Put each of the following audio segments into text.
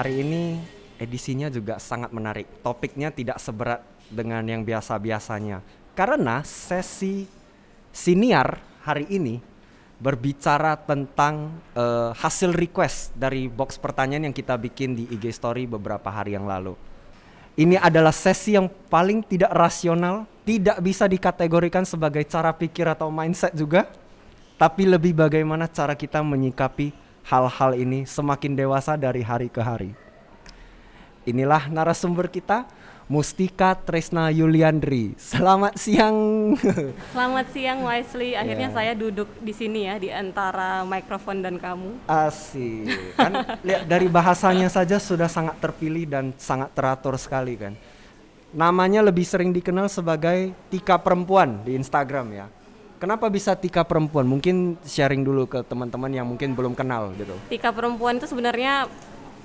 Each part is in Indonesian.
Hari ini edisinya juga sangat menarik. Topiknya tidak seberat dengan yang biasa-biasanya. Karena sesi siniar hari ini berbicara tentang uh, hasil request dari box pertanyaan yang kita bikin di IG story beberapa hari yang lalu. Ini adalah sesi yang paling tidak rasional, tidak bisa dikategorikan sebagai cara pikir atau mindset juga, tapi lebih bagaimana cara kita menyikapi hal-hal ini semakin dewasa dari hari ke hari. Inilah narasumber kita, Mustika Tresna Yuliandri. Selamat siang. Selamat siang Wisely. Akhirnya yeah. saya duduk di sini ya di antara mikrofon dan kamu. Asik. Kan lihat dari bahasanya saja sudah sangat terpilih dan sangat teratur sekali kan. Namanya lebih sering dikenal sebagai Tika Perempuan di Instagram ya. Kenapa bisa Tika Perempuan? Mungkin sharing dulu ke teman-teman yang mungkin belum kenal gitu. Tika Perempuan itu sebenarnya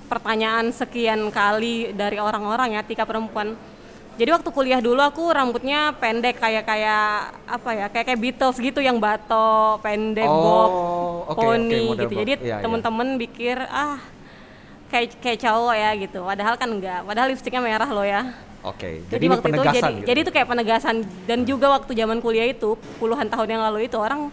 pertanyaan sekian kali dari orang-orang ya Tika perempuan jadi waktu kuliah dulu aku rambutnya pendek kayak kayak apa ya kayak kayak Beatles gitu yang bato pendek oh, bob okay, poni okay, gitu bob. jadi yeah, iya. temen-temen yeah. pikir ah kayak kayak cowok ya gitu padahal kan enggak padahal lipstiknya merah loh ya Oke, okay, jadi, jadi waktu itu jadi gitu. jadi itu kayak penegasan. Dan juga waktu zaman kuliah itu puluhan tahun yang lalu itu orang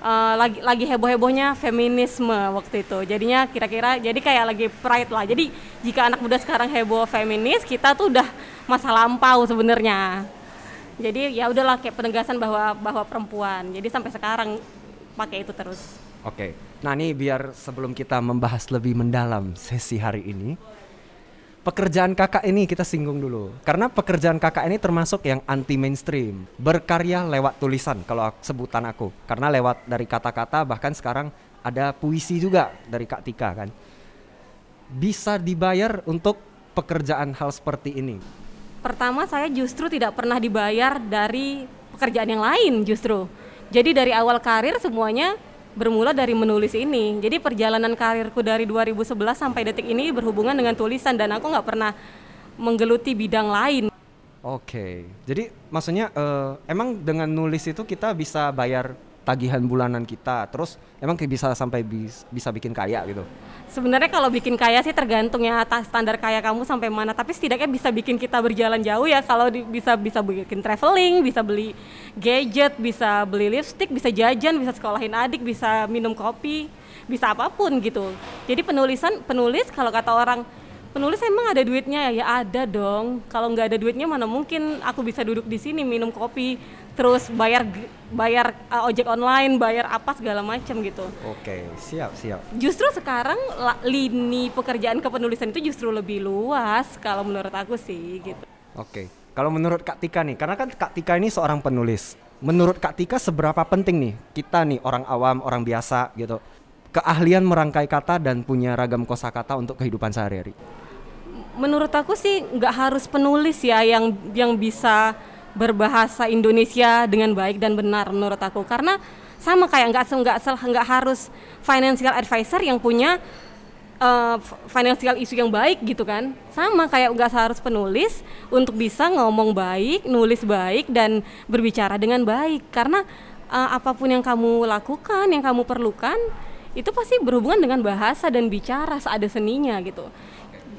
uh, lagi lagi heboh hebohnya feminisme waktu itu. Jadinya kira-kira jadi kayak lagi pride lah. Jadi jika anak muda sekarang heboh feminis kita tuh udah masa lampau sebenarnya. Jadi ya udahlah kayak penegasan bahwa bahwa perempuan. Jadi sampai sekarang pakai itu terus. Oke. Okay. nah ini biar sebelum kita membahas lebih mendalam sesi hari ini pekerjaan kakak ini kita singgung dulu. Karena pekerjaan kakak ini termasuk yang anti mainstream berkarya lewat tulisan kalau sebutan aku. Karena lewat dari kata-kata bahkan sekarang ada puisi juga dari kak Tika kan. Bisa dibayar untuk pekerjaan hal seperti ini? Pertama saya justru tidak pernah dibayar dari pekerjaan yang lain justru. Jadi dari awal karir semuanya bermula dari menulis ini. Jadi perjalanan karirku dari 2011 sampai detik ini berhubungan dengan tulisan dan aku nggak pernah menggeluti bidang lain. Oke, okay. jadi maksudnya uh, emang dengan nulis itu kita bisa bayar tagihan bulanan kita. Terus emang bisa sampai bis, bisa bikin kaya gitu? Sebenarnya kalau bikin kaya sih tergantung ya atas standar kaya kamu sampai mana. Tapi setidaknya bisa bikin kita berjalan jauh ya. Kalau di, bisa bisa bikin traveling bisa beli gadget bisa beli lipstick bisa jajan bisa sekolahin adik bisa minum kopi bisa apa pun gitu. Jadi penulisan penulis kalau kata orang penulis emang ada duitnya ya ya ada dong kalau nggak ada duitnya mana mungkin aku bisa duduk di sini minum kopi terus bayar bayar uh, ojek online, bayar apa segala macam gitu. Oke, siap siap. Justru sekarang lini pekerjaan kepenulisan itu justru lebih luas kalau menurut aku sih gitu. Oke, kalau menurut Kak Tika nih, karena kan Kak Tika ini seorang penulis. Menurut Kak Tika seberapa penting nih kita nih orang awam, orang biasa gitu, keahlian merangkai kata dan punya ragam kosakata untuk kehidupan sehari-hari? Menurut aku sih nggak harus penulis ya yang yang bisa berbahasa Indonesia dengan baik dan benar menurut aku. Karena sama kayak nggak nggak nggak harus financial advisor yang punya uh, financial isu yang baik gitu kan. Sama kayak nggak harus penulis untuk bisa ngomong baik nulis baik dan berbicara dengan baik. Karena uh, apa pun yang kamu lakukan yang kamu perlukan itu pasti berhubungan dengan bahasa dan bicara seada seninya gitu.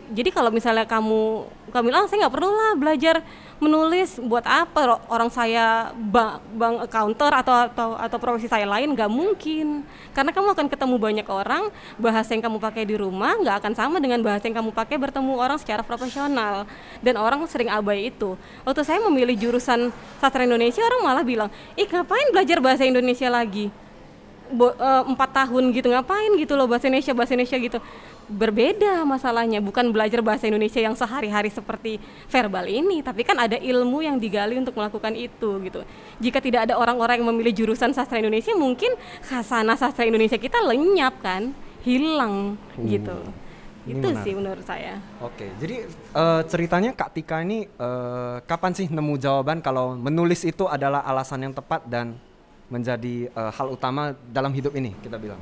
Jadi kalau misalnya kamu kamu bilang saya nggak perlu lah belajar menulis buat apa? Orang saya bank, bank accounter atau atau atau profesi saya lain nggak mungkin. Karena kamu akan ketemu banyak orang bahasa yang kamu pakai di rumah nggak akan sama dengan bahasa yang kamu pakai bertemu orang secara profesional. Dan orang sering abai itu. Waktu saya memilih jurusan sastra Indonesia orang malah bilang ih ngapain belajar bahasa Indonesia lagi eh, empat tahun gitu ngapain gitu loh bahasa Indonesia bahasa Indonesia gitu berbeda masalahnya bukan belajar bahasa Indonesia yang sehari-hari seperti verbal ini tapi kan ada ilmu yang digali untuk melakukan itu gitu jika tidak ada orang-orang yang memilih jurusan sastra Indonesia mungkin khasana sastra Indonesia kita lenyap kan hilang hmm. gitu ini itu menarik. sih menurut saya oke jadi uh, ceritanya Kak Tika ini uh, kapan sih nemu jawaban kalau menulis itu adalah alasan yang tepat dan menjadi uh, hal utama dalam hidup ini kita bilang.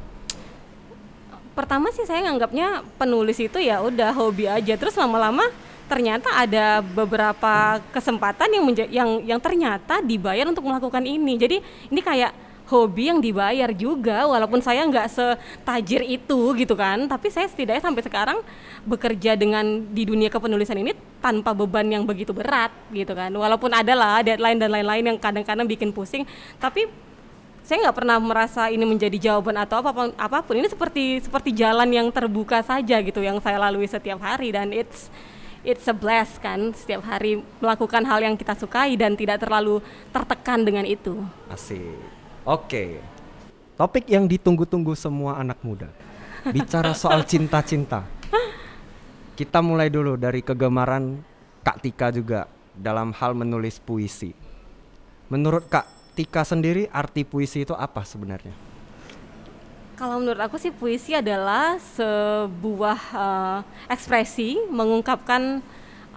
Pertama sih saya nganggapnya penulis itu ya udah hobi aja. Terus lama-lama ternyata ada beberapa kesempatan yang yang yang ternyata dibayar untuk melakukan ini. Jadi ini kayak hobi yang dibayar juga walaupun saya nggak setajir itu gitu kan. Tapi saya setidaknya sampai sekarang bekerja dengan di dunia kepenulisan ini tanpa beban yang begitu berat gitu kan. Walaupun ada lah deadline dan lain-lain yang kadang-kadang bikin pusing. Tapi saya nggak pernah merasa ini menjadi jawaban atau apa pun apa pun ini seperti seperti jalan yang terbuka saja gitu yang saya lalui setiap hari dan it's it's a bless kan setiap hari melakukan hal yang kita sukai dan tidak terlalu tertekan dengan itu asik Oke. Topik yang ditunggu-tunggu semua anak muda. Bicara soal cinta-cinta. Kita mulai dulu dari kegemaran Kak Tika juga dalam hal menulis puisi. Menurut Kak Tika sendiri arti puisi itu apa sebenarnya? Kalau menurut aku sih puisi adalah sebuah uh, ekspresi mengungkapkan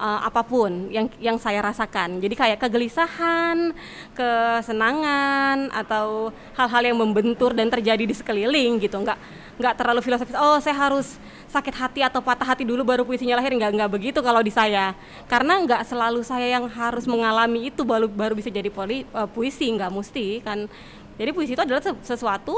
uh, apa pun yang yang saya rasakan. Jadi kayak kegelisahan, kesenangan atau hal-hal yang membentur dan terjadi di sekeliling gitu. Enggak nggak terlalu filosofis. Oh, saya harus sakit hati atau patah hati dulu baru puisinya lahir nggak nggak begitu kalau di saya karena nggak selalu saya yang harus mengalami itu baru baru bisa jadi poli, uh, puisi nggak mesti kan jadi puisi itu adalah sesuatu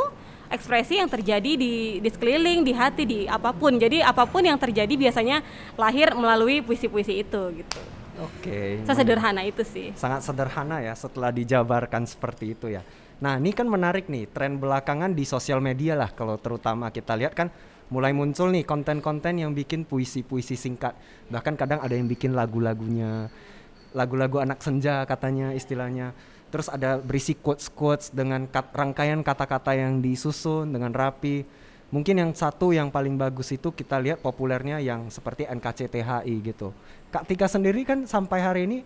ekspresi yang terjadi di di sekeliling, di hati, di apa pun. Jadi apa pun yang terjadi biasanya lahir melalui puisi-puisi itu gitu. Oke. Okay, Sederhana itu sih. Sangat sederhana ya setelah dijabarkan seperti itu ya. Nah, ini kan menarik nih, tren belakangan di sosial media lah kalau terutama kita lihat kan mulai muncul nih konten-konten yang bikin puisi-puisi singkat. Bahkan kadang ada yang bikin lagu-lagunya lagu-lagu anak senja katanya istilahnya terus ada berisi quotes-quotes dengan kat, rangkaian kata-kata yang disusun dengan rapi. Mungkin yang satu yang paling bagus itu kita lihat populernya yang seperti NKCTHI gitu. Kak Tika sendiri kan sampai hari ini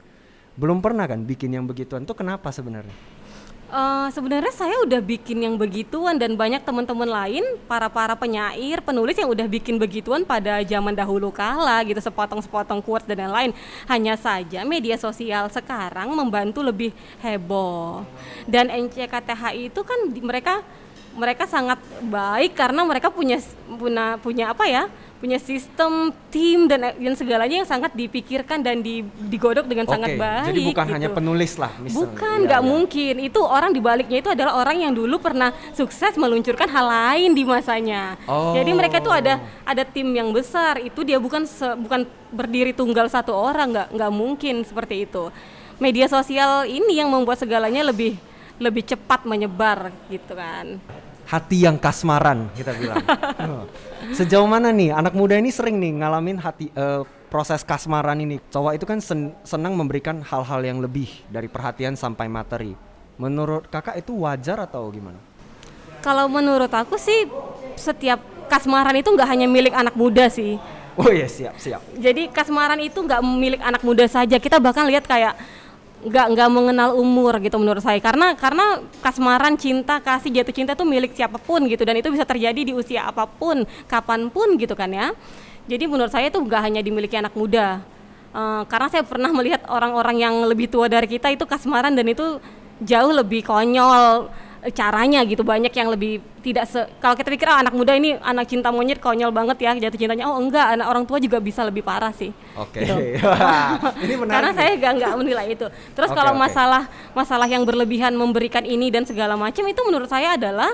belum pernah kan bikin yang begituan. Itu kenapa sebenarnya? Uh, sebenarnya saya udah bikin yang begituan dan banyak teman-teman lain para para penyair penulis yang udah bikin begituan pada zaman dahulu kala gitu sepotong-sepotong quotes dan lain-lain. Hanya saja media sosial sekarang membantu lebih heboh. Dan NCKTHI itu kan mereka mereka sangat baik karena mereka punya punya punya apa ya punya sistem tim dan dan segalanya yang sangat dipikirkan dan di, digodok dengan Oke, sangat baik. Jadi bukan gitu. hanya penulis lah, misalnya. Bukan, nggak ya, ya. mungkin. Itu orang di baliknya itu adalah orang yang dulu pernah sukses meluncurkan hal lain di masanya. Oh. Jadi mereka itu ada ada tim yang besar. Itu dia bukan se, bukan berdiri tunggal satu orang, nggak nggak mungkin seperti itu. Media sosial ini yang membuat segalanya lebih lebih cepat menyebar gitu kan hati yang kasmaran kita bilang. Sejauh mana nih anak muda ini sering nih ngalamin hati uh, proses kasmaran ini. Cowok itu kan sen senang memberikan hal-hal yang lebih dari perhatian sampai materi. Menurut kakak itu wajar atau gimana? Kalau menurut aku sih setiap kasmaran itu nggak hanya milik anak muda sih. Oh iya siap siap. Jadi kasmaran itu nggak milik anak muda saja. Kita bahkan lihat kayak nggak nggak mengenal umur gitu menurut saya. Karena karena kasmaran cinta kasih jatuh cinta itu milik siapa pun gitu. Dan itu bisa terjadi di usia apa pun kapan pun gitu kan ya. Jadi menurut saya itu nggak hanya dimiliki anak muda. Uh, karena saya pernah melihat orang-orang yang lebih tua dari kita itu kasmaran dan itu jauh lebih konyol caranya gitu banyak yang lebih tidak se kalau kita pikir ah, anak muda ini anak cinta monyet konyol banget ya jatuh cintanya oh enggak anak orang tua juga bisa lebih parah sih oke okay. gitu. ini menarik karena saya enggak enggak menilai itu terus okay, kalau okay. masalah masalah yang berlebihan memberikan ini dan segala macam itu menurut saya adalah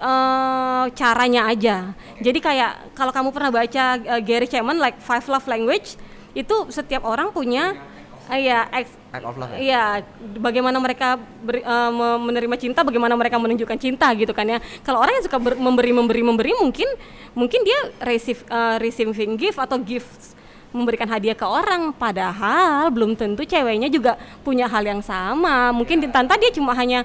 uh, caranya aja jadi kayak kalau kamu pernah baca uh, Gary Chapman like Five Love Language itu setiap orang punya Iya, act of love. Ya? Iya, bagaimana mereka ber, uh, menerima cinta, bagaimana mereka menunjukkan cinta gitu kan ya. Kalau orang yang suka ber, memberi memberi memberi mungkin mungkin dia receive uh, receiving gift atau gifts memberikan hadiah ke orang padahal belum tentu ceweknya juga punya hal yang sama. Mungkin tante dia cuma hanya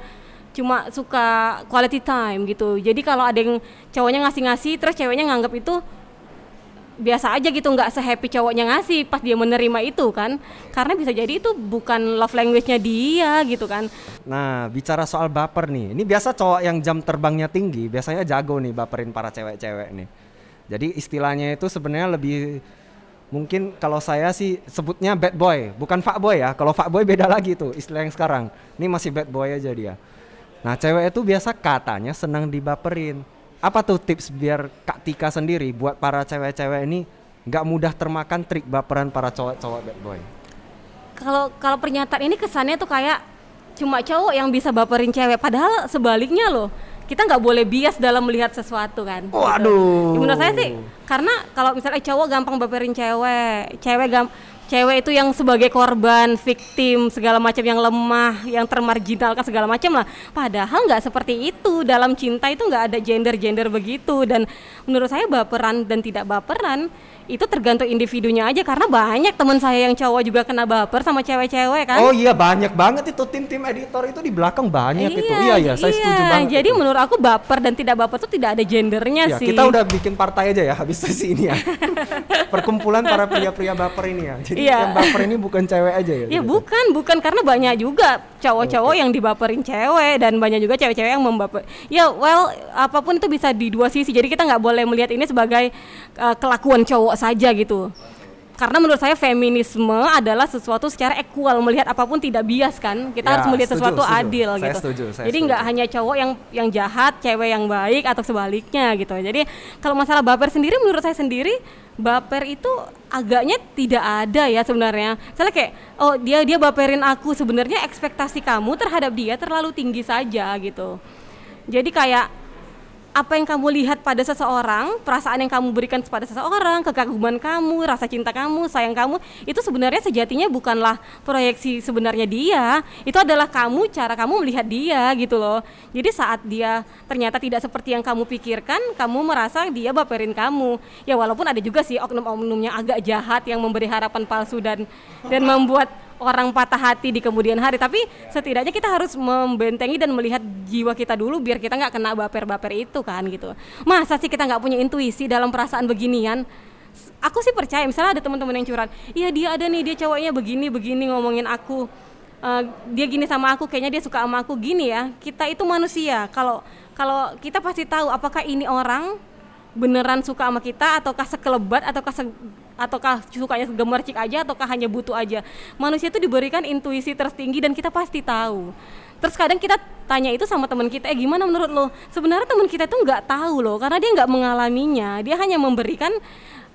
cuma suka quality time gitu. Jadi kalau ada yang cowoknya ngasih-ngasih terus ceweknya nganggap itu biasa aja gitu nggak sehappy cowoknya ngasih pas dia menerima itu kan. Karena bisa jadi itu bukan love language-nya dia gitu kan. Nah bicara soal baper nih. Ini biasa cowok yang jam terbangnya tinggi biasanya jago nih baperin para cewek-cewek nih. Jadi istilahnya itu sebenarnya lebih mungkin kalau saya sih sebutnya bad boy. Bukan fuck boy ya kalau fuck boy beda lagi tuh istilah yang sekarang. Ini masih bad boy aja dia. Nah cewek itu biasa katanya senang dibaperin apa tuh tips biar Kak Tika sendiri buat para cewek-cewek ini nggak mudah termakan trik baperan para cowok-cowok bad boy? Kalau kalau pernyataan ini kesannya tuh kayak cuma cowok yang bisa baperin cewek padahal sebaliknya loh kita nggak boleh bias dalam melihat sesuatu kan gitu. Waduh. Ya, menurut saya sih karena kalau misalnya cowok gampang baperin cewek cewek gam cewek itu yang sebagai korban victim segala macam yang lemah yang termarginalkan segala macam lah. Padahal nggak seperti itu. Dalam cinta itu nggak ada gender gender begitu. Dan menurut saya baperan dan tidak baperan itu tergantung individunya aja karena banyak teman saya yang cowok juga kena baper sama cewek-cewek kan Oh iya banyak banget itu tim-tim editor itu di belakang banyak itu. Iya iya saya setuju banget. Jadi itu. menurut aku baper dan tidak baper itu tidak ada gendernya Ya, sih. kita udah bikin partai aja ya habis sesi ini ya. Perkumpulan para pria-pria baper ini ya. Jadi Iya. yang baper ini bukan cewek aja ya. Ya gitu. bukan, bukan karena banyak juga cowok-cowok yang dibaperin cewek dan banyak juga cewek-cewek yang membaper. Ya well, apa pun itu bisa di dua sisi. Jadi kita nggak boleh melihat ini sebagai uh, kelakuan cowok saja gitu. Karena menurut saya feminisme adalah sesuatu secara equal melihat apa pun tidak bias kan. Kita Ya, harus melihat setuju, sesuatu setuju. adil Saya gitu. setuju, saya Jadi nggak hanya cowok yang yang jahat, cewek yang baik atau sebaliknya gitu. Jadi kalau masalah baper sendiri menurut saya sendiri baper itu agaknya tidak ada ya sebenarnya. Misalnya kayak oh dia dia baperin aku sebenarnya ekspektasi kamu terhadap dia terlalu tinggi saja gitu. Jadi kayak apa yang kamu lihat pada seseorang, perasaan yang kamu berikan kepada seseorang, kekaguman kamu, rasa cinta kamu, sayang kamu, itu sebenarnya sejatinya bukanlah proyeksi sebenarnya dia, itu adalah kamu cara kamu melihat dia gitu loh. Jadi saat dia ternyata tidak seperti yang kamu pikirkan, kamu merasa dia baperin kamu. Ya walaupun ada juga sih oknum-oknum yang agak jahat yang memberi harapan palsu dan dan membuat orang patah hati di kemudian hari. Tapi setidaknya kita harus membentengi dan melihat jiwa kita dulu biar kita nggak kena baper-baper itu kan gitu. Masa sih kita nggak punya intuisi dalam perasaan beginian? Aku sih percaya misalnya ada teman-teman yang curhat iya dia ada nih dia cowoknya begini begini ngomongin aku. Eh, dia gini sama aku kayaknya dia suka sama aku. Gini ya kita itu manusia. Kalau kalau kita pasti tahu apakah ini orang beneran suka sama kita ataukah sekelebat ataukah se ataukah sukanya gemercik aja ataukah hanya butuh aja? Manusia itu diberikan intuisi tertinggi dan kita pasti tahu. Terus kadang kita tanya itu sama teman kita eh gimana menurut lo? Sebenarnya teman kita itu nggak tahu loh karena dia nggak mengalaminya. Dia hanya memberikan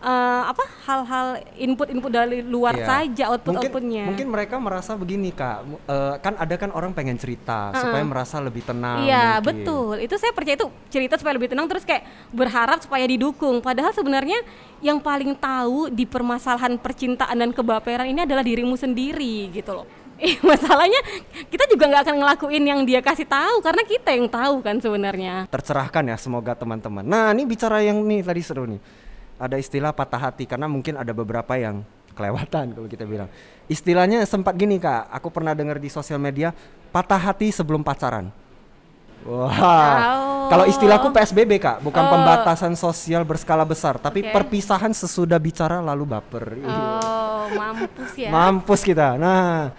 eh, apa hal-hal input-input dari luar Iya. saja output-outputnya Mungkin, mungkin mereka merasa begini kak, eh, kan ada kan orang pengen cerita supaya merasa lebih tenang. Iya mungkin. betul, itu saya percaya itu cerita supaya lebih tenang terus kayak berharap supaya didukung. Padahal sebenarnya yang paling tahu di permasalahan percintaan dan kebaperan ini adalah dirimu sendiri gitu loh. Eh, masalahnya kita juga nggak akan ngelakuin yang dia kasih tahu karena kita yang tahu kan sebenarnya. Tercerahkan ya semoga teman-teman. Nah ini bicara yang nih tadi seru nih. Ada istilah patah hati karena mungkin ada beberapa yang kelewatan kalau kita bilang. Istilahnya sempat gini kak, aku pernah dengar di sosial media patah hati sebelum pacaran. Wah, Oh. kalau istilahku PSBB kak, bukan Oh. pembatasan sosial berskala besar, tapi Oke. perpisahan sesudah bicara lalu baper. Oh mampus ya. Mampus kita. Nah,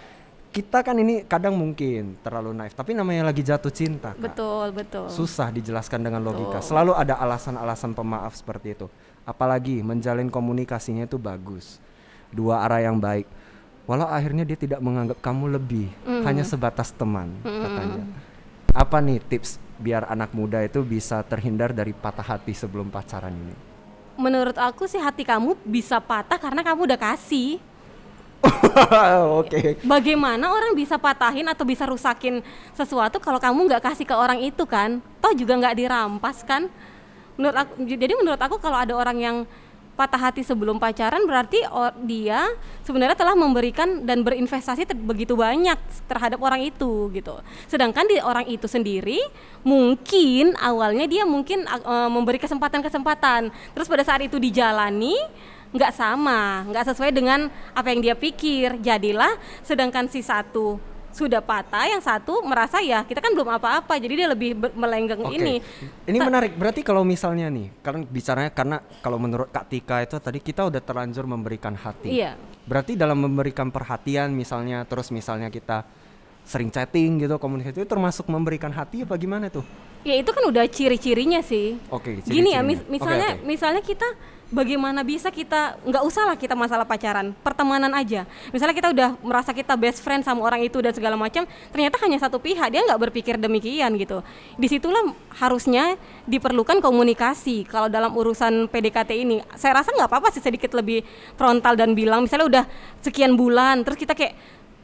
kita kan ini kadang mungkin terlalu naif, tapi namanya lagi jatuh cinta. Kak. betul betul. Susah dijelaskan dengan logika. Betul. Selalu ada alasan-alasan pemaaf seperti itu. Apalagi menjalin komunikasinya itu bagus. Dua arah yang baik. Walau akhirnya dia tidak menganggap kamu lebih, Mm. hanya sebatas teman katanya. Apa nih tips biar anak muda itu bisa terhindar dari patah hati sebelum pacaran ini? Menurut aku sih hati kamu bisa patah karena kamu udah kasih. Oke. Bagaimana orang bisa patahin atau bisa rusakin sesuatu kalau kamu nggak kasih ke orang itu kan? Toh juga nggak dirampas kan? Menurut aku, jadi menurut aku kalau ada orang yang patah hati sebelum pacaran berarti dia sebenarnya telah memberikan dan berinvestasi begitu banyak terhadap orang itu gitu. Sedangkan di orang itu sendiri mungkin awalnya dia mungkin uh, memberi kesempatan-kesempatan. Terus pada saat itu dijalani nggak sama, nggak sesuai dengan apa yang dia pikir. Jadilah sedangkan si satu sudah patah, yang satu merasa ya kita kan belum apa-apa, jadi dia lebih melenggeng Oke. ini. Ini menarik. Berarti kalau misalnya nih, kan bicaranya karena kalau menurut Kak Tika itu tadi kita udah terlanjur memberikan hati. Iya. Berarti dalam memberikan perhatian misalnya, terus misalnya kita sering chatting gitu, komunikasi itu termasuk memberikan hati apa gimana tuh? Ya itu kan udah ciri-cirinya sih. Oke, Gini ya, mis- misalnya oke. misalnya kita bagaimana bisa kita nggak usah lah kita masalah pacaran, pertemanan aja. Misalnya kita udah merasa kita best friend sama orang itu dan segala macam, ternyata hanya satu pihak dia nggak berpikir demikian gitu. Di situlah harusnya diperlukan komunikasi. Kalau dalam urusan PDKT ini, saya rasa nggak apa-apa sih sedikit lebih frontal dan bilang, misalnya udah sekian bulan, terus kita kayak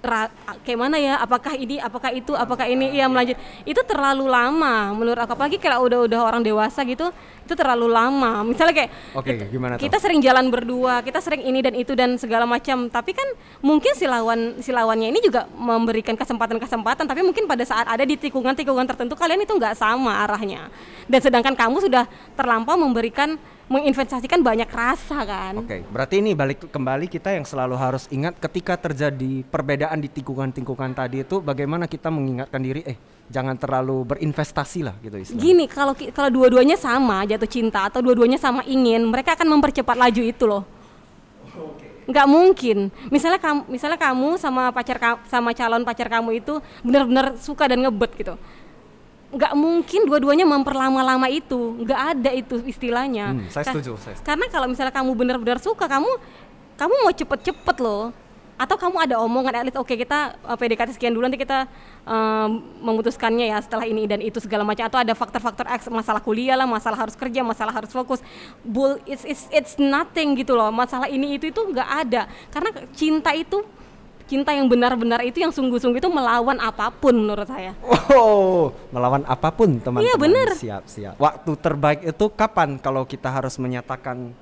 ra- kayak mana ya? Apakah ini apakah itu apakah ini? Ya melanjut. Itu terlalu lama menurut aku. Apalagi kalau udah udah orang dewasa gitu itu terlalu lama. Misalnya kayak Oke, gimana tuh? kita sering jalan berdua kita sering ini dan itu dan segala macam. Tapi kan mungkin si lawan si lawannya ini juga memberikan kesempatan-kesempatan. Tapi mungkin pada saat ada di tikungan-tikungan tertentu kalian itu nggak sama arahnya. Dan sedangkan kamu sudah terlampau memberikan menginvestasikan banyak rasa kan Oke, berarti ini balik kembali kita yang selalu harus ingat ketika terjadi perbedaan di tikungan-tikungan tadi itu bagaimana kita mengingatkan diri eh jangan terlalu berinvestasi lah gitu istilahnya. Gini, kalau kalau dua-duanya sama jatuh cinta atau dua-duanya sama ingin, mereka akan mempercepat laju itu loh. Nggak mungkin. Misalnya kamu, misalnya kamu sama pacar sama calon pacar kamu itu benar-benar suka dan ngebet gitu. Nggak mungkin dua-duanya memperlama-lama itu. Nggak ada itu istilahnya. Hmm, saya setuju, saya setuju. Karena kalau misalnya kamu benar-benar suka, kamu kamu mau cepet-cepet loh. Atau kamu ada omongan, at least oke kita uh, PDKT sekian dulu nanti kita um, memutuskannya ya setelah ini dan itu segala macam. Atau ada faktor-faktor X, masalah kuliah lah, masalah harus kerja, masalah harus fokus. Bull, it's, it's, it's nothing gitu loh. Masalah ini itu itu nggak ada. Karena cinta itu cinta yang benar-benar itu yang sungguh-sungguh itu melawan apa pun menurut saya. Oh, melawan apa pun teman-teman. Iya, bener. Siap, siap. Waktu terbaik itu kapan kalau kita harus menyatakan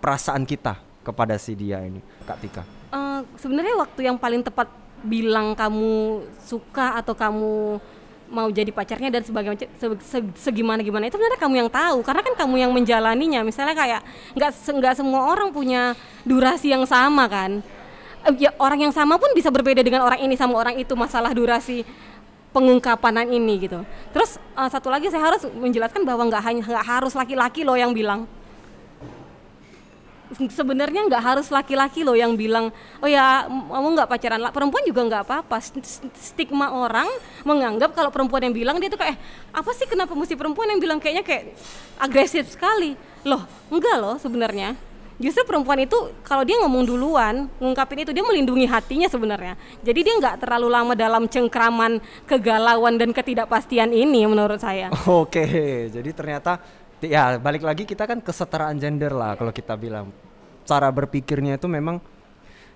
perasaan kita kepada si dia ini, Kak Tika? Eh, sebenarnya waktu yang paling tepat bilang kamu suka atau kamu mau jadi pacarnya dan sebagainya se- se- segimana gimana itu sebenarnya kamu yang tahu karena kan kamu yang menjalaninya misalnya kayak nggak nggak semua orang punya durasi yang sama kan ya orang yang sama pun bisa berbeda dengan orang ini sama orang itu masalah durasi pengungkapanan ini gitu. Terus eh, satu lagi saya harus menjelaskan bahwa nggak hanya nggak harus laki-laki loh yang bilang. Sebenarnya nggak harus laki-laki loh yang bilang oh ya kamu nggak pacaran. Lah perempuan juga nggak apa-apa. St- st- stigma orang menganggap kalau perempuan yang bilang dia tuh kayak apa sih kenapa mesti perempuan yang bilang? Kayaknya kayak agresif sekali. Loh enggak loh sebenarnya justru perempuan itu kalau dia ngomong duluan ngungkapin itu dia melindungi hatinya sebenarnya jadi dia nggak terlalu lama dalam cengkraman kegalauan dan ketidakpastian ini menurut saya Oke, jadi ternyata ya balik lagi kita kan kesetaraan gender lah kalau kita bilang. Cara berpikirnya itu memang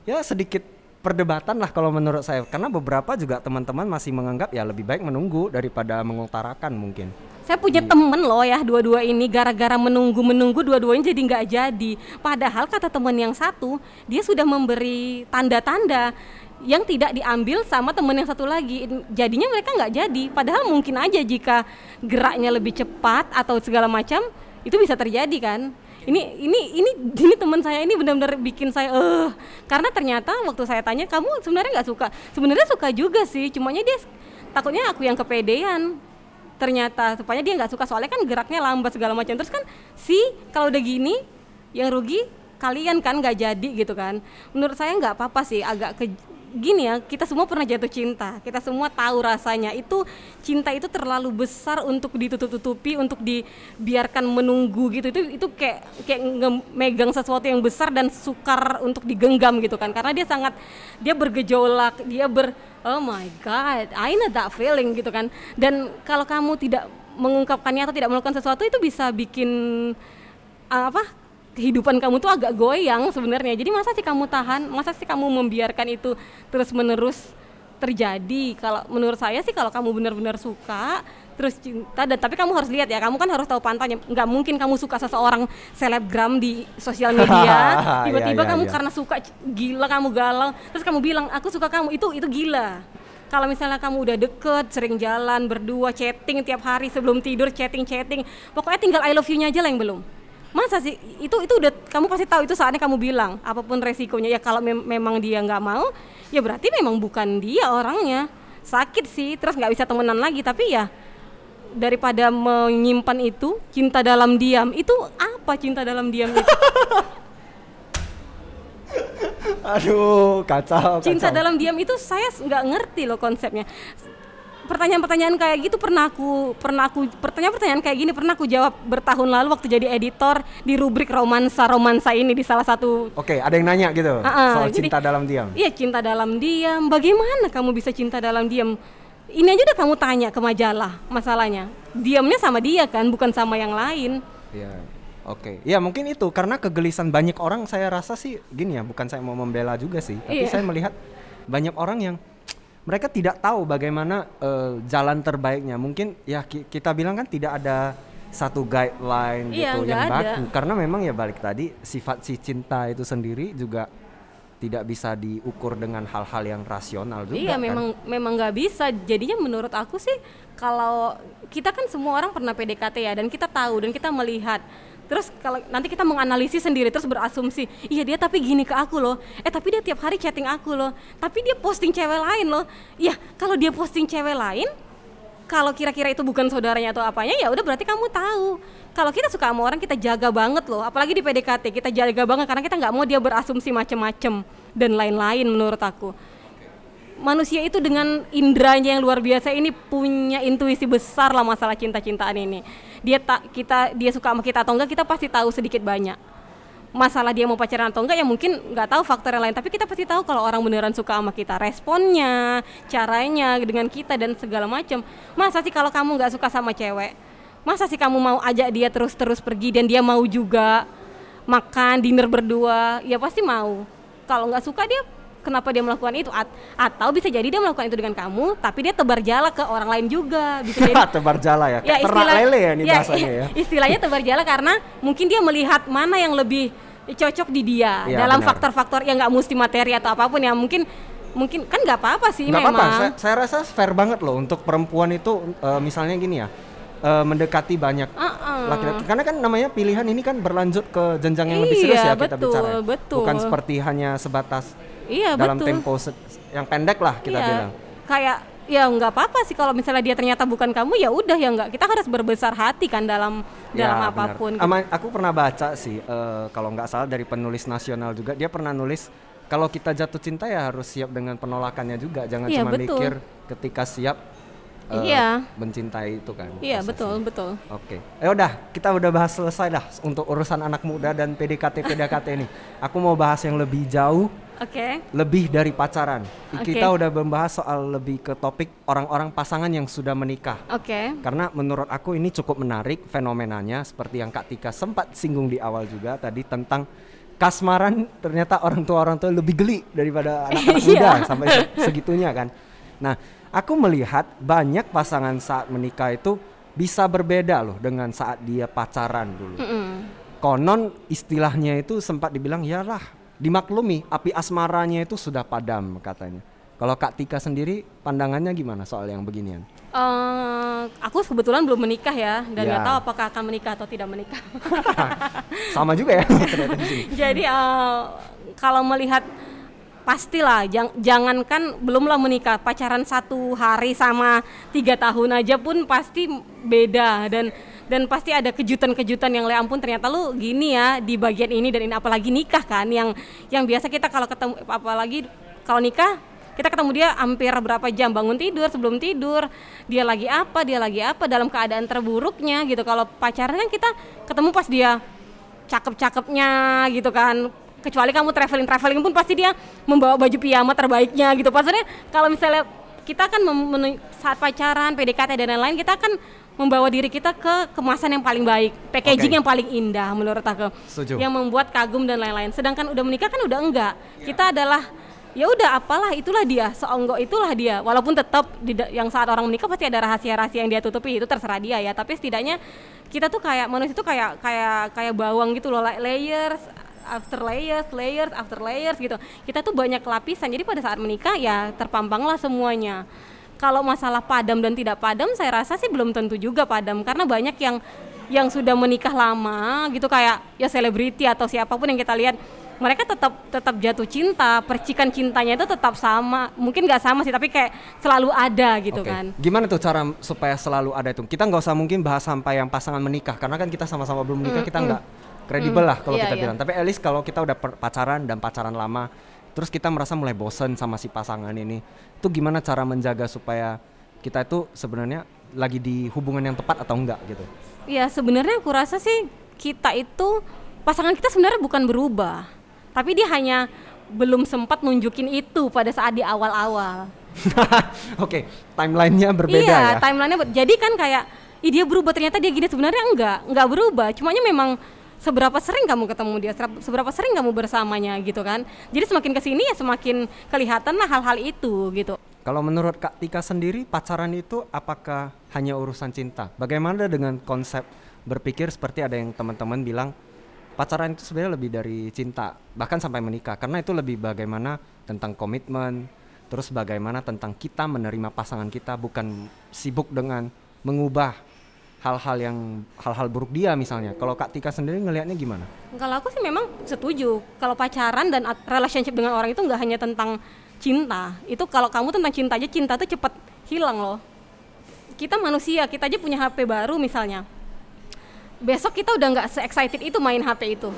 ya sedikit perdebatan lah kalau menurut saya karena beberapa juga teman-teman masih menganggap ya lebih baik menunggu daripada mengutarakan mungkin. Saya punya temen loh ya dua-dua ini gara-gara menunggu-menunggu dua-duanya jadi nggak jadi. Padahal kata temen yang satu dia sudah memberi tanda-tanda yang tidak diambil sama temen yang satu lagi. Jadinya mereka nggak jadi. Padahal mungkin aja jika geraknya lebih cepat atau segala macam itu bisa terjadi kan. Ini ini ini ini teman saya ini benar-benar bikin saya eh karena ternyata waktu saya tanya kamu sebenarnya nggak suka. Sebenarnya suka juga sih, cumanya dia takutnya aku yang kepedean. Ternyata supaya dia nggak suka soalnya kan geraknya lambat segala macam. Terus kan si kalau udah gini yang rugi kalian kan nggak jadi gitu kan. Menurut saya nggak apa-apa sih agak ke gini ya kita semua pernah jatuh cinta. Kita semua tahu rasanya. Itu cinta itu terlalu besar untuk ditutup-tutupi untuk dibiarkan menunggu gitu. Itu itu kayak kayak megang sesuatu yang besar dan sukar untuk digenggam gitu kan. Karena dia sangat dia bergejolak dia ber oh my god I know that feeling gitu kan. Dan kalau kamu tidak mengungkapkannya atau tidak melakukan sesuatu itu bisa bikin apa kehidupan kamu tuh agak goyang sebenarnya. Jadi masa sih kamu tahan? Masa sih kamu membiarkan itu terus menerus terjadi? Kalau menurut saya sih kalau kamu benar-benar suka terus cinta dan tapi kamu harus lihat ya kamu kan harus tahu pantainya nggak mungkin kamu suka seseorang selebgram di sosial media Iya, tiba-tiba iya, kamu iya. karena suka gila kamu galau terus kamu bilang aku suka kamu. Itu itu gila. Kalau misalnya kamu udah deket sering jalan berdua chatting tiap hari sebelum tidur chatting chatting pokoknya tinggal I love you-nya aja lah yang belum masa sih? Itu itu udah kamu pasti tahu itu saatnya kamu bilang apa pun resikonya. Ya kalau mem- memang dia nggak mau ya berarti memang bukan dia orangnya. Sakit sih terus nggak bisa temenan lagi. Tapi ya daripada menyimpan itu cinta dalam diam itu apa cinta dalam diam itu? Aduh, kacau, cinta kacau. dalam diam itu saya nggak ngerti loh konsepnya pertanyaan-pertanyaan kayak gitu pernah aku pernah aku pertanyaan-pertanyaan kayak gini pernah aku jawab bertahun lalu waktu jadi editor di rubrik romansa romansa ini di salah satu Oke, ada yang nanya gitu Ah, ah, soal jadi- cinta dalam diam. Iya cinta dalam diam. Bagaimana kamu bisa cinta dalam diam? Ini aja udah kamu tanya ke majalah masalahnya. Diamnya sama dia kan, bukan sama yang lain. Iya. Oke. Ya mungkin itu karena kegelisahan banyak orang saya rasa sih gini ya, bukan saya mau membela juga sih, tapi Iya. saya melihat banyak orang yang mereka tidak tahu bagaimana uh, jalan terbaiknya. Mungkin ya ki kita bilang kan tidak ada satu guideline iya, gitu yang ada. baku karena memang ya balik tadi sifat si cinta itu sendiri juga tidak bisa diukur dengan hal-hal yang rasional juga iya kan? memang memang nggak bisa jadinya menurut aku sih kalau kita kan semua orang pernah PDKT ya dan kita tahu dan kita melihat terus kalau nanti kita menganalisis sendiri terus berasumsi iya dia tapi gini ke aku loh. Eh tapi dia tiap hari chatting aku loh. Tapi dia posting cewek lain loh. Ya kalau dia posting cewek lain kalau kira-kira itu bukan saudaranya atau apanya ya udah berarti kamu tahu. Kalau kita suka sama orang kita jaga banget loh. Apalagi di PDKT kita jaga banget karena kita nggak mau dia berasumsi macem-macem dan lain-lain menurut aku manusia itu dengan indranya yang luar biasa ini punya intuisi besar lah masalah cinta-cintaan ini. Dia tak kita dia suka sama kita atau enggak kita pasti tahu sedikit banyak. Masalah dia mau pacaran atau enggak ya mungkin nggak tahu faktor yang lain tapi kita pasti tahu kalau orang beneran suka sama kita. Responnya caranya dengan kita dan segala macam. Masa sih kalau kamu nggak suka sama cewek? Masa sih kamu mau ajak dia terus-terus pergi dan dia mau juga makan dinner berdua? Ya pasti mau. Kalau nggak suka dia kenapa dia melakukan itu? At atau bisa jadi dia melakukan itu dengan kamu tapi dia tebar jala ke orang lain juga bisa jadi tebar jala ya, ya ternak lele ya ini ya, bahasanya ya? istilahnya tebar jala karena mungkin dia melihat mana yang lebih cocok di dia Ya, dalam faktor-faktor yang nggak mesti materi atau apa pun ya mungkin mungkin kan nggak apa-apa sih nggak memang. Apa-apa saya, saya rasa fair banget loh untuk perempuan itu eh, misalnya gini ya eh, mendekati banyak laki-laki. Karena kan namanya pilihan ini kan berlanjut ke jenjang yang lebih serius Iya, ya kita betul, bicara ya. betul. bukan seperti hanya sebatas iya dalam betul tempo yang pendek lah kita iya. bilang kayak ya nggak apa-apa sih kalau misalnya dia ternyata bukan kamu ya udah ya nggak kita harus berbesar hati kan dalam dalam Ya, apa pun benar. Ama- aku pernah baca sih eh, kalau nggak salah dari penulis nasional juga dia pernah nulis kalau kita jatuh cinta ya harus siap dengan penolakannya juga jangan Iya, cuma betul. mikir ketika siap eh, Iya. mencintai itu kan iya prosesnya. betul betul Oke, eh udah kita udah bahas selesai dah untuk urusan anak muda dan PDKT PDKT ini. Aku mau bahas yang lebih jauh, oke lebih dari pacaran. Oke. Kita udah membahas soal lebih ke topik orang-orang pasangan yang sudah menikah. oke Karena menurut aku ini cukup menarik fenomenanya seperti yang Kak Tika sempat singgung di awal juga tadi tentang kasmaran ternyata orang tua orang tua lebih geli daripada anak-anak muda Iya. sampai se- segitunya kan. Nah, aku melihat banyak pasangan saat menikah itu bisa berbeda loh dengan saat dia pacaran dulu. Mm-mm. Konon istilahnya itu sempat dibilang yalah dimaklumi api asmaranya itu sudah padam katanya. Kalau Kak Tika sendiri pandangannya gimana soal yang beginian? Eh, aku kebetulan belum menikah ya dan nggak Ya. tahu apakah akan menikah atau tidak menikah. Sama juga ya. Jadi eh, kalau melihat pastilah jang, jangankan belumlah menikah pacaran satu hari sama tiga tahun aja pun pasti beda dan dan pasti ada kejutan-kejutan yang le ampun ternyata lu gini ya di bagian ini dan ini apalagi nikah kan? Yang yang biasa kita kalau ketemu apalagi kalau nikah kita ketemu dia hampir berapa jam? Bangun tidur sebelum tidur. Dia lagi apa dia lagi apa dalam keadaan terburuknya gitu. Kalau pacaran kan kita ketemu pas dia cakep-cakepnya gitu kan. Kecuali kamu traveling traveling pun pasti dia membawa baju piyama terbaiknya gitu. Maksudnya kalau misalnya kita kan saat pacaran PDKT dan lain-lain kita kan membawa diri kita ke kemasan yang paling baik packaging Oke. yang paling indah menurut aku Setuju. yang membuat kagum dan lain-lain. Sedangkan udah menikah kan udah enggak. Kita adalah ya udah apalah itulah dia seonggok itulah dia. Walaupun tetap di yang saat orang menikah pasti ada rahasia-rahasia yang dia tutupi itu terserah dia ya. Tapi setidaknya kita tuh kayak manusia tuh kayak kayak kayak bawang gitu loh like layers after layers layers after layers gitu. Kita tuh banyak lapisan. Jadi pada saat menikah ya terpampanglah semuanya kalau masalah padam dan tidak padam saya rasa sih belum tentu juga padam karena banyak yang yang sudah menikah lama gitu kayak ya selebriti atau siapa pun yang kita lihat mereka tetap tetap jatuh cinta percikan cintanya itu tetap sama mungkin nggak sama sih tapi kayak selalu ada gitu Oke. kan Gimana tuh cara supaya selalu ada itu? Kita nggak usah mungkin bahas sampai yang pasangan menikah karena kan kita sama-sama belum menikah kita nggak kredibel lah kalau Iya, kita iya. bilang. Tapi at least kalau kita udah pacaran dan pacaran lama, terus kita merasa mulai bosen sama si pasangan ini, itu gimana cara menjaga supaya kita itu sebenarnya lagi di hubungan yang tepat atau enggak gitu? ya sebenarnya aku rasa sih kita itu pasangan kita sebenarnya bukan berubah tapi dia hanya belum sempat nunjukin itu pada saat di awal-awal Oke, timelinenya berbeda iya, ya. timelinenya jadi kan kayak Ih dia berubah ternyata dia gini sebenarnya enggak, enggak berubah. Cumanya memang seberapa sering kamu ketemu dia, seberapa sering kamu bersamanya gitu kan. Jadi semakin ke sini ya semakin kelihatan lah hal-hal itu gitu. Kalau menurut Kak Tika sendiri pacaran itu apakah hanya urusan cinta? Bagaimana dengan konsep berpikir seperti ada yang teman-teman bilang pacaran itu sebenarnya lebih dari cinta, bahkan sampai menikah karena itu lebih bagaimana tentang komitmen, terus bagaimana tentang kita menerima pasangan kita bukan sibuk dengan mengubah hal-hal yang hal-hal buruk dia misalnya. Kalau Kak Tika sendiri ngelihatnya gimana? Kalau aku sih memang setuju. Kalau pacaran dan relationship dengan orang itu nggak hanya tentang cinta. Itu kalau kamu tentang cinta aja, cinta tuh cepet hilang loh. Kita manusia, kita aja punya HP baru misalnya. Besok kita udah nggak se-excited itu main HP itu.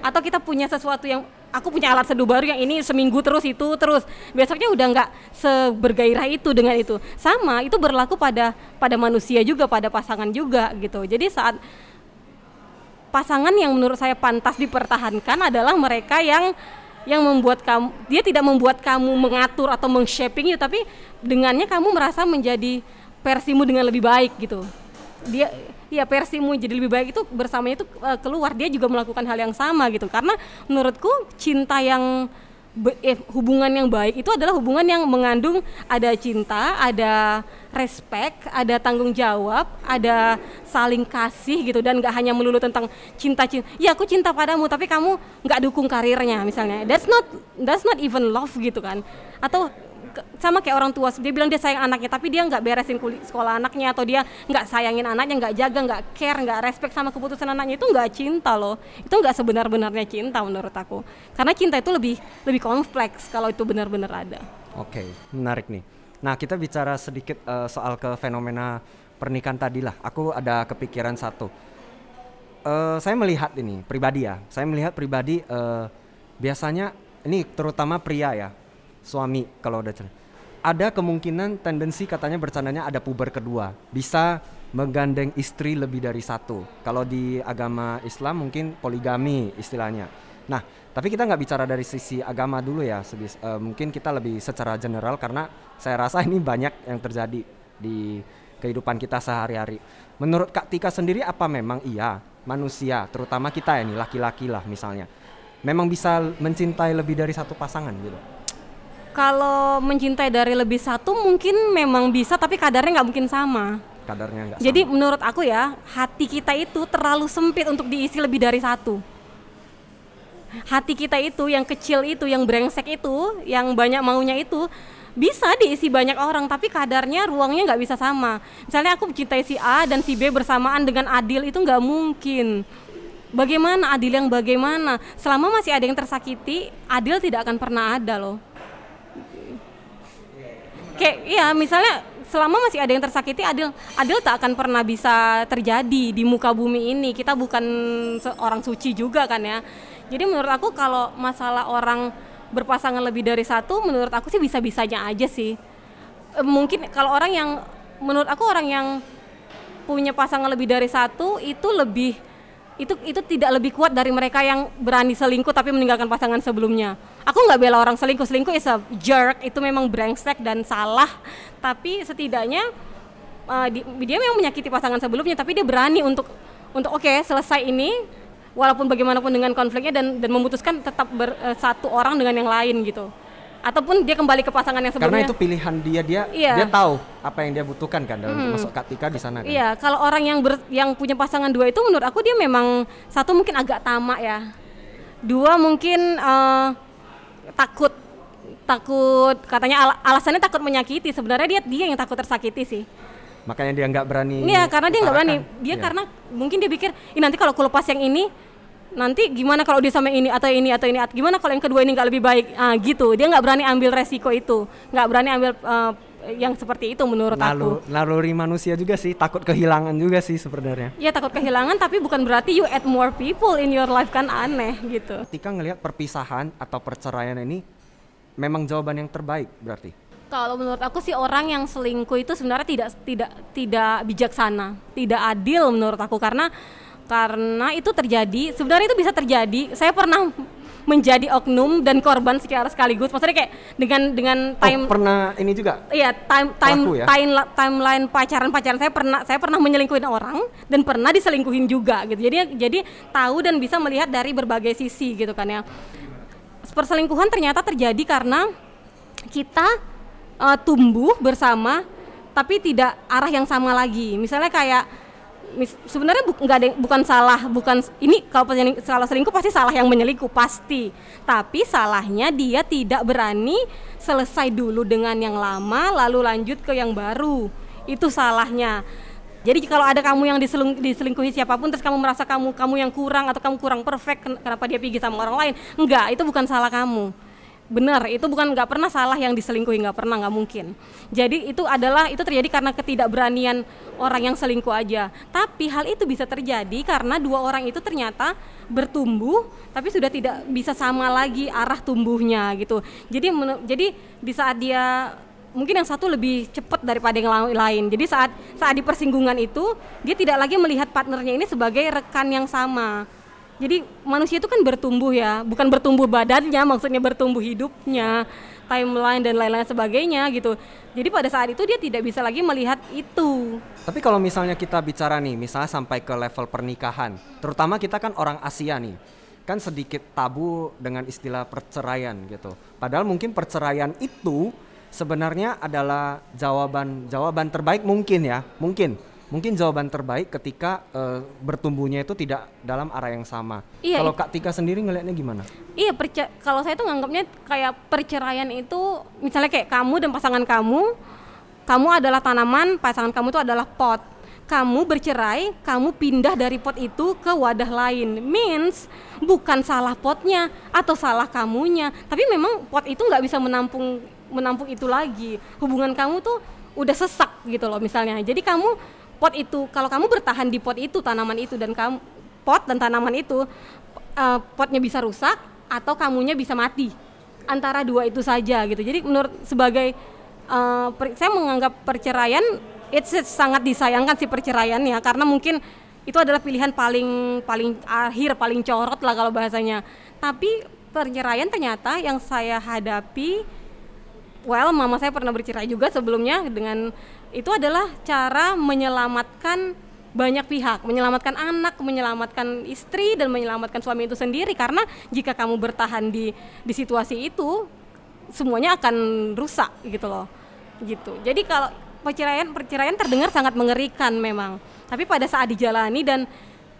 Atau kita punya sesuatu yang aku punya alat seduh baru yang ini seminggu terus itu terus. Besoknya udah nggak sebergairah itu dengan itu. Sama itu berlaku pada pada manusia juga pada pasangan juga gitu. Jadi saat pasangan yang menurut saya pantas dipertahankan adalah mereka yang yang membuat kamu dia tidak membuat kamu mengatur atau mengshaping itu tapi dengannya kamu merasa menjadi versimu dengan lebih baik gitu. Dia ya versimu jadi lebih baik itu bersamanya itu uh, keluar dia juga melakukan hal yang sama gitu karena menurutku cinta yang eh, hubungan yang baik itu adalah hubungan yang mengandung ada cinta, ada respect, ada tanggung jawab, ada saling kasih gitu dan nggak hanya melulu tentang cinta cinta. Ya aku cinta padamu tapi kamu nggak dukung karirnya misalnya. That's not that's not even love gitu kan. Atau sama kayak orang tua dia bilang dia sayang anaknya tapi dia nggak beresin kulit sekolah anaknya atau dia nggak sayangin anaknya nggak jaga nggak care nggak respect sama keputusan anaknya itu nggak cinta loh. Itu nggak sebenar-benarnya cinta menurut aku. Karena cinta itu lebih lebih kompleks kalau itu benar-benar ada. Oke okay, menarik nih. Nah kita bicara sedikit uh, soal ke fenomena pernikahan tadi lah. Aku ada kepikiran satu. Uh, saya melihat ini pribadi ya. Saya melihat pribadi uh, biasanya ini terutama pria ya suami kalau udah cerai. Ada kemungkinan tendensi katanya bercandanya ada puber kedua, bisa menggandeng istri lebih dari satu. Kalau di agama Islam mungkin poligami istilahnya. Nah, tapi kita nggak bicara dari sisi agama dulu ya, sebis, uh, mungkin kita lebih secara general karena saya rasa ini banyak yang terjadi di kehidupan kita sehari-hari. Menurut Kak Tika sendiri apa memang iya manusia, terutama kita ya nih laki-laki lah misalnya, memang bisa mencintai lebih dari satu pasangan gitu? Kalau mencintai dari lebih satu mungkin memang bisa tapi kadarnya nggak mungkin sama. Kadarnya nggak jadi sama. menurut aku ya hati kita itu terlalu sempit untuk diisi lebih dari satu. Hati kita itu yang kecil itu yang brengsek itu yang banyak maunya itu bisa diisi banyak orang tapi kadarnya ruangnya nggak bisa sama. Misalnya aku mencintai si A dan si B bersamaan dengan Adil itu nggak mungkin. Bagaimana? Adil yang bagaimana? Selama masih ada yang tersakiti Adil tidak akan pernah ada loh kayak iya misalnya selama masih ada yang tersakiti adil adil tak akan pernah bisa terjadi di muka bumi ini. Kita bukan orang suci juga kan ya. Jadi menurut aku kalau masalah orang berpasangan lebih dari satu menurut aku sih bisa bisanya aja sih. E, mungkin kalau orang yang menurut aku orang yang punya pasangan lebih dari satu itu lebih itu itu tidak lebih kuat dari mereka yang berani selingkuh tapi meninggalkan pasangan sebelumnya. Aku nggak bela orang selingkuh, selingkuh is a jerk, itu memang brengsek dan salah. Tapi setidaknya uh, di, dia memang menyakiti pasangan sebelumnya, tapi dia berani untuk untuk oke okay, selesai ini, walaupun bagaimanapun dengan konfliknya dan dan memutuskan tetap bersatu uh, orang dengan yang lain gitu ataupun dia kembali ke pasangan yang sebelumnya. Karena itu pilihan dia dia iya. dia tahu apa yang dia butuhkan kan dalam hmm. masuk ketika di sana kan. Iya, kalau orang yang ber, yang punya pasangan dua itu menurut aku dia memang satu mungkin agak tamak ya. Dua mungkin uh, takut takut katanya al alasannya takut menyakiti sebenarnya dia dia yang takut tersakiti sih makanya dia nggak berani iya karena dia nggak berani dia ya. karena mungkin dia pikir nanti kalau aku lepas yang ini nanti gimana kalau dia sama ini atau ini atau ini atau gimana kalau yang kedua ini nggak lebih baik? Ah gitu. Dia nggak berani ambil resiko itu. Nggak berani ambil uh, yang seperti itu menurut Lalu, aku. naluri manusia juga sih. Takut kehilangan juga sih sebenarnya. Ya takut kehilangan tapi bukan berarti you add more people in your life kan aneh gitu. Ketika ngelihat perpisahan atau perceraian ini memang jawaban yang terbaik berarti? Kalau menurut aku sih orang yang selingkuh itu sebenarnya tidak tidak tidak bijaksana tidak adil menurut aku. Karena karena itu terjadi sebenarnya itu bisa terjadi saya pernah menjadi oknum dan korban secara sekaligus. Maksudnya kayak dengan dengan time oh, pernah ini juga Iya, time time ya? time timeline pacaran-pacaran saya pernah saya pernah menyelingkuhin orang dan pernah diselingkuhin juga gitu. Jadi jadi tahu dan bisa melihat dari berbagai sisi gitu kan ya. Perselingkuhan ternyata terjadi karena kita uh, tumbuh bersama tapi tidak arah yang sama lagi. Misalnya kayak sebenarnya bu nggak ada bukan salah bukan ini kalau penyeling- kalau selingkuh pasti salah yang menyelingkuh pasti. Tapi salahnya dia tidak berani selesai dulu dengan yang lama lalu lanjut ke yang baru. Itu salahnya. Jadi kalau ada kamu yang diseling, diselingkuhi siapa pun terus kamu merasa kamu kamu yang kurang atau kamu kurang perfect ken- kenapa dia pergi sama orang lain? Enggak itu bukan salah kamu benar itu bukan nggak pernah salah yang diselingkuhi nggak pernah nggak mungkin. Jadi itu adalah itu terjadi karena ketidakberanian orang yang selingkuh aja. Tapi hal itu bisa terjadi karena dua orang itu ternyata bertumbuh tapi sudah tidak bisa sama lagi arah tumbuhnya gitu. Jadi jadi di saat dia mungkin yang satu lebih cepat daripada yang la- lain. Jadi saat saat di persinggungan itu dia tidak lagi melihat partnernya ini sebagai rekan yang sama jadi manusia itu kan bertumbuh ya, bukan bertumbuh badannya, maksudnya bertumbuh hidupnya, timeline dan lain-lain sebagainya gitu. Jadi pada saat itu dia tidak bisa lagi melihat itu. Tapi kalau misalnya kita bicara nih, misalnya sampai ke level pernikahan, terutama kita kan orang Asia nih, kan sedikit tabu dengan istilah perceraian gitu. Padahal mungkin perceraian itu sebenarnya adalah jawaban jawaban terbaik mungkin ya, mungkin. Mungkin jawaban terbaik ketika eh, bertumbuhnya itu tidak dalam arah yang sama. Iya, kalau Kak Tika sendiri ngelihatnya gimana? Iya, perce- kalau saya tuh nganggapnya kayak perceraian itu misalnya kayak kamu dan pasangan kamu, kamu adalah tanaman, pasangan kamu itu adalah pot. Kamu bercerai, kamu pindah dari pot itu ke wadah lain. Means bukan salah potnya atau salah kamunya, tapi memang pot itu nggak bisa menampung menampung itu lagi. Hubungan kamu tuh udah sesak gitu loh misalnya. Jadi kamu pot itu kalau kamu bertahan di pot itu tanaman itu dan kamu pot dan tanaman itu eh, potnya bisa rusak atau kamunya bisa mati. Antara dua itu saja gitu. Jadi menurut sebagai eh, per- saya menganggap perceraian it's, it's sangat disayangkan sih perceraian ya karena mungkin itu adalah pilihan paling paling akhir paling corot lah kalau bahasanya. Tapi perceraian ternyata yang saya hadapi well mama saya pernah bercerai juga sebelumnya dengan itu adalah cara menyelamatkan banyak pihak, menyelamatkan anak, menyelamatkan istri dan menyelamatkan suami itu sendiri karena jika kamu bertahan di di situasi itu semuanya akan rusak gitu loh. Gitu. Jadi kalau perceraian perceraian terdengar sangat mengerikan memang. Tapi pada saat dijalani dan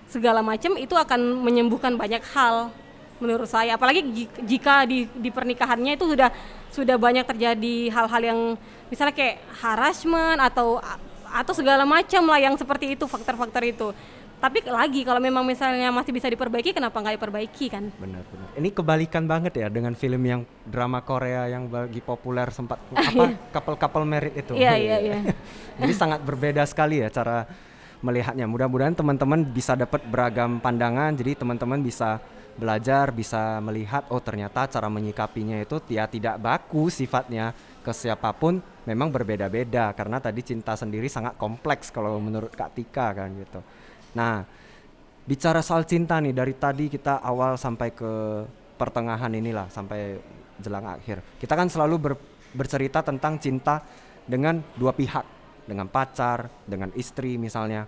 segala macam itu akan menyembuhkan banyak hal menurut saya apalagi ji- jika di, di pernikahannya itu sudah sudah banyak terjadi hal-hal yang misalnya kayak harassment atau atau segala macam lah yang seperti itu faktor-faktor itu tapi lagi kalau memang misalnya masih bisa diperbaiki kenapa nggak diperbaiki kan Benar-benar. Ini kebalikan banget ya dengan film yang drama Korea yang bagi populer sempat apa couple-couple merit itu. Iya, iya, iya. Jadi sangat berbeda sekali ya cara melihatnya. Mudah-mudahan teman-teman bisa dapat beragam pandangan. Jadi teman-teman bisa belajar, bisa melihat oh ternyata cara menyikapinya itu ya tidak baku sifatnya ke siapa pun memang berbeda-beda karena tadi cinta sendiri sangat kompleks kalau menurut Kak Tika kan gitu. Nah, bicara soal cinta nih dari tadi kita awal sampai ke pertengahan inilah sampai jelang akhir. Kita kan selalu ber- bercerita tentang cinta dengan dua pihak, dengan pacar, dengan istri misalnya,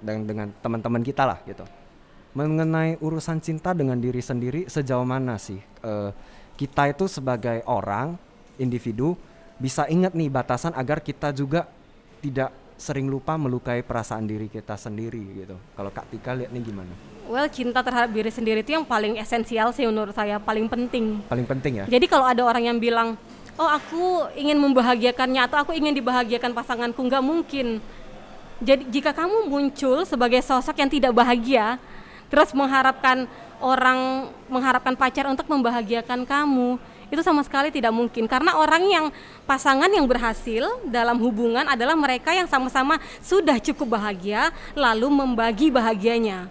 dan dengan teman-teman kita lah gitu. Mengenai urusan cinta dengan diri sendiri sejauh mana sih eh, kita itu sebagai orang individu bisa ingat nih batasan agar kita juga tidak sering lupa melukai perasaan diri kita sendiri gitu. Kalau Kak Tika lihat nih gimana? well cinta terhadap diri sendiri itu yang paling esensial sih menurut saya paling penting Paling penting ya. Jadi kalau ada orang yang bilang, oh aku ingin membahagiakannya atau aku ingin dibahagiakan pasanganku, nggak mungkin. Jadi jika kamu muncul sebagai sosok yang tidak bahagia, terus mengharapkan orang, mengharapkan pacar untuk membahagiakan kamu, itu sama sekali tidak mungkin. Karena orang yang pasangan yang berhasil dalam hubungan adalah mereka yang sama-sama sudah cukup bahagia, lalu membagi bahagianya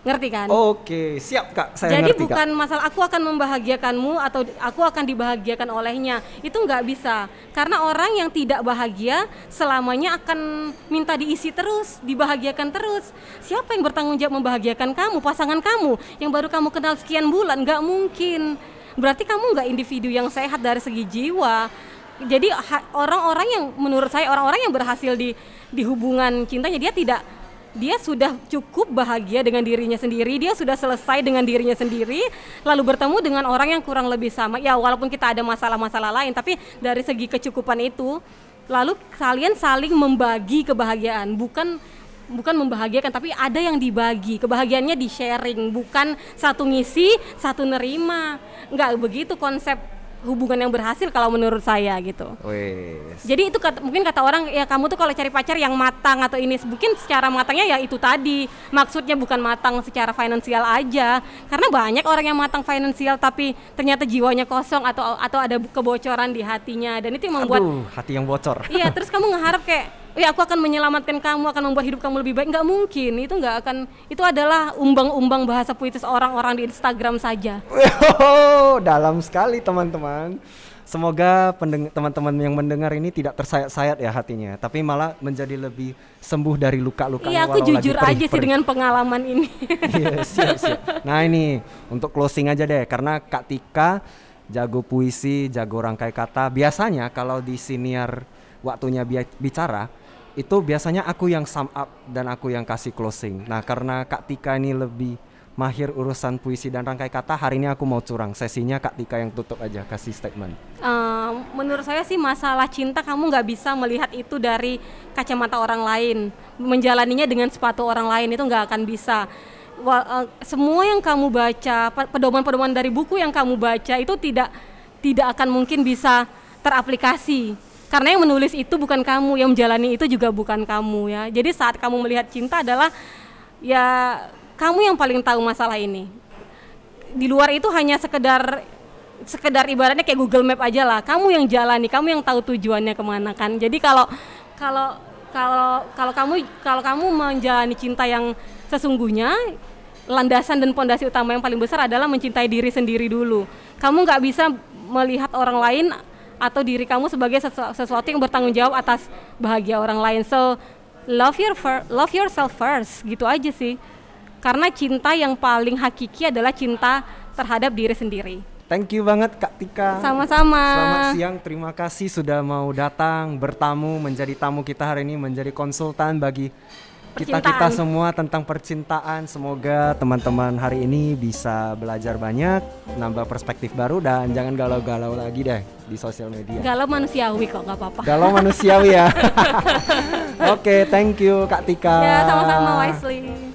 Ngerti kan? Oke, siap Kak. Saya Jadi ngerti, bukan Kak. masalah aku akan membahagiakanmu atau aku akan dibahagiakan olehnya. Itu nggak bisa. Karena orang yang tidak bahagia selamanya akan minta diisi terus, dibahagiakan terus. Siapa yang bertanggung jawab membahagiakan kamu? Pasangan kamu yang baru kamu kenal sekian bulan, nggak mungkin. Berarti kamu nggak individu yang sehat dari segi jiwa. Jadi orang-orang yang menurut saya orang-orang yang berhasil di di hubungan cintanya dia tidak dia sudah cukup bahagia dengan dirinya sendiri, dia sudah selesai dengan dirinya sendiri, lalu bertemu dengan orang yang kurang lebih sama. Ya, walaupun kita ada masalah-masalah lain, tapi dari segi kecukupan itu, lalu kalian saling membagi kebahagiaan, bukan bukan membahagiakan, tapi ada yang dibagi. Kebahagiaannya di sharing, bukan satu ngisi, satu nerima. Enggak begitu konsep hubungan yang berhasil kalau menurut saya gitu. Wes. Jadi itu kata, mungkin kata orang ya kamu tuh kalau cari pacar yang matang atau ini mungkin secara matangnya ya itu tadi maksudnya bukan matang secara finansial aja karena banyak orang yang matang finansial tapi ternyata jiwanya kosong atau atau ada kebocoran di hatinya dan itu yang membuat Aduh, hati yang bocor. iya terus kamu ngeharap kayak ya aku akan menyelamatkan kamu akan membuat hidup kamu lebih baik nggak mungkin itu nggak akan itu adalah umbang-umbang bahasa puitis orang-orang di Instagram saja Wow, dalam sekali teman-teman. Semoga teman-teman yang mendengar ini tidak tersayat-sayat ya hatinya, tapi malah menjadi lebih sembuh dari luka-lukanya. iya aku jujur aja sih dengan pengalaman ini Iya, siap, siap. Nah ini untuk closing aja deh, karena Kak Tika jago puisi, jago rangkai kata. Biasanya kalau di senior waktunya bi- bicara, itu biasanya aku yang sum up dan aku yang kasih closing. Nah karena Kak Tika ini lebih mahir urusan puisi dan rangkai kata, hari ini aku mau curang. Sesinya Kak Tika yang tutup aja, kasih statement. Eh, menurut saya sih masalah cinta kamu nggak bisa melihat itu dari kacamata orang lain menjalaninya dengan sepatu orang lain itu nggak akan bisa Wa- eh, semua yang kamu baca pe- pedoman-pedoman dari buku yang kamu baca itu tidak tidak akan mungkin bisa teraplikasi karena yang menulis itu bukan kamu yang menjalani itu juga bukan kamu ya jadi saat kamu melihat cinta adalah ya kamu yang paling tahu masalah ini di luar itu hanya sekedar sekedar ibaratnya kayak Google Map aja lah. Kamu yang jalani, kamu yang tahu tujuannya ke mana kan. Jadi kalau kalau kalau kalau kamu kalau kamu menjalani cinta yang sesungguhnya, landasan dan pondasi utama yang paling besar adalah mencintai diri sendiri dulu. Kamu nggak bisa melihat orang lain atau diri kamu sebagai sesu- sesuatu yang bertanggung jawab atas bahagia orang lain. So love your love yourself first, gitu aja sih. Karena cinta yang paling hakiki adalah cinta terhadap diri sendiri. Thank you banget Kak Tika. Sama-sama. Selamat siang, terima kasih sudah mau datang bertamu menjadi tamu kita hari ini menjadi konsultan bagi kita kita semua tentang percintaan. Semoga teman-teman hari ini bisa belajar banyak, nambah perspektif baru dan jangan galau-galau lagi deh di sosial media. Galau manusiawi kok, nggak apa-apa. Galau manusiawi ya. Oke, thank you Kak Tika. Ya, sama-sama Wisely.